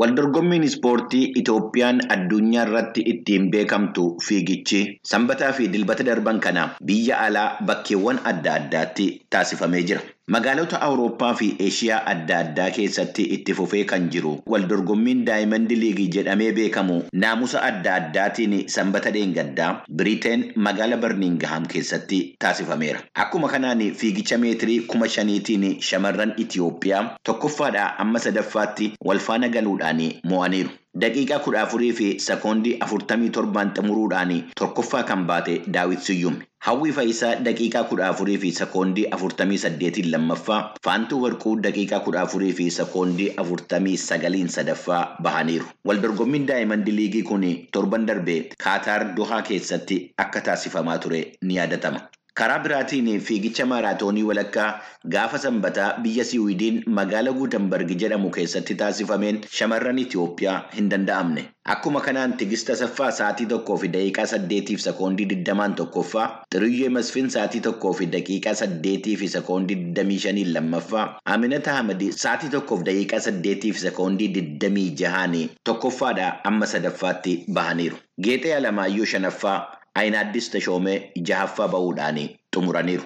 Waldorgommiin ispoortii Itoophiyaan addunyaa irratti ittiin beekamtu fiigichi sanbataa fi dilbata darban kana biyya alaa bakkeewwan adda addaatti taasifamee jira. Magaalota Awurooppaa fi Eeshiyaa adda addaa keessatti itti fufee kan jiru waldorgommiin daayimandi liigii jedhamee beekamu naamusa adda addaatiin sanbata dheengaddaa Biriteen magaala Barniingaham keessatti taasifameera. Akkuma kanaan fiigicha meetirii kuma shaniitiin shamarran Itoophiyaa tokkoffaadhaa amma sadaffaatti walfaana galuudhaan mo'aniiru. Daqiiqaa kudha afurii fi sekoondii afurtamii torbaan xumuruudhaan tokkoffaa kan baate Daawit Siyyum. Hawwii Fayisaa daqiiqaa kudha afurii fi sekoondii afurtamii saddeetiin lammaffaa, Faantuu Warquu daqiiqaa kudha afurii fi sekoondii afurtamii sagaliin sadaffaa bahaniiru. Waldorgommiin daa'imandi liigii kun torban darbee Kaataar Dohaa keessatti akka taasifamaa ture ni yaadatama. Karaa biraatiin fiigicha maaraatoonii walakkaa gaafa sanbataa biyya Siwiidiin magaala Guutambarg jedhamu keessatti taasifameen shamarran Itoophiyaa hin danda'amne. Akkuma kanaan Tigist Asaffaa sa'aatii tokkoo fi daqiiqaa saddeetiif sekoondii digdamaan tokkoffaa, Xiriyyee Masfiin sa'aatii tokkoo fi daqiiqaa saddeetii fi sekoondii digdamii shaniin lammaffaa, Aminata Ahmad sa'aatii tokkoof daqiiqaa saddeetii fi sekoondii digdamii jahaan tokkoffaadhaa amma sadaffaatti bahaniiru. Geexee Alamaayyoo shanaffaa Ayinaaddis Tashoomee jahaffaa bahuudhaan xumuraniiru.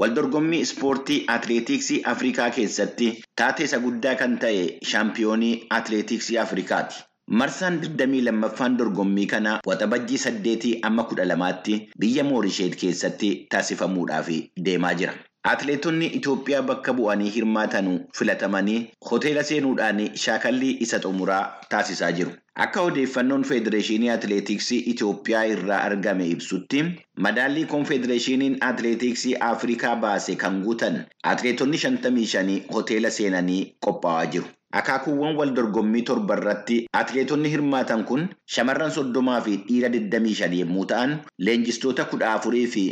Waldorgommii ispoortii atileetiksii Afrikaa keessatti taatee isa guddaa kan ta'e shaampiyoonii atileetiksii Afrikaati. Marsaan 22ffaan dorgommii kana waxabajjii saddeetii amma kudha lamaatti biyya Moorisheet keessatti taasifamuudhaaf deemaa jira. Atileetonni Itoophiyaa bakka bu'anii hirmaatan filatamanii hoteela seenuudhaan shaakallii isa xumuraa taasisaa jiru. Akka odeeffannoon Federeeshinii Atileetiksii Itoophiyaa irraa argame ibsutti madaallii Koonfedereeshiniin Atileetiksii Afrikaa baase kan guutan atileetonni 55 hoteela seenanii qophaa'aa jiru. Akaakuuwwan wal dorgommii torba irratti atileetonni hirmaatan kun shamarran soddomaa fi dhiira 25 yommuu ta'an leenjistoota kudha afurii fi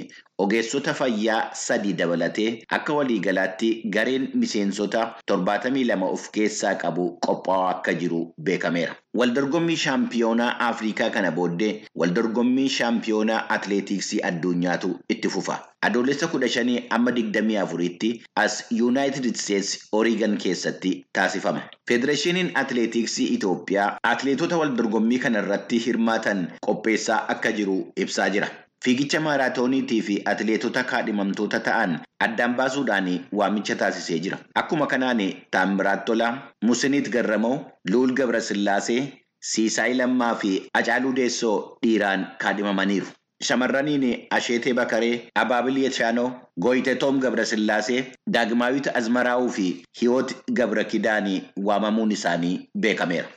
ogeessota fayyaa sadii dabalatee akka waliigalaatti gareen miseensota 72 of keessaa qabu qophaa'aa akka jiru beekameera. Waldorgommii shaampiyoonaa Afrikaa kana booddee waldorgommii shaampiyoonaa atileetiksii addunyaatu itti fufa. Adoolessa kudha shanii amma digdamii afuritti as Yuunaayitid Isteetsi Oreegan keessatti taasifama. Federeeshiniin Atileetiksii Itoophiyaa atileetota waldorgommii kana irratti hirmaatan qopheessaa akka jiru ibsaa jira. Fiigicha maaraatooniitii fi atileetota kaadhimamtoota ta'an addaan baasuudhaan waamicha taasisee jira. Akkuma kanaan Taammiraat Tolaa, Musiniit Garramoo, Luul Gabrasillaasee, Siisaay Lammaa fi Acaaluu Deessoo dhiiraan kaadhimamaniiru. Shamarraniin Asheetee Bakaree, Abaabilii Yeshaanoo, Gooyitee Toom Gabrasillaasee, Daagimaawit Azmaraa'uu fi Hiwoot Gabra Kidaanii waamamuun isaanii beekameera.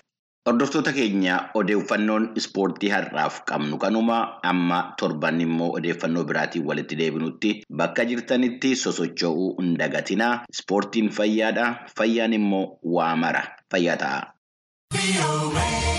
Hordoftoota keenya odeeffannoon ispoortii har'aaf qabnu kanuma amma torban immoo odeeffannoo biraatiin walitti deebinutti bakka jirtanitti sosocho'uu hin dagatinaa. Ispoortiin fayyaadha. Fayyaan immoo waa mara. Fayyaa ta'a.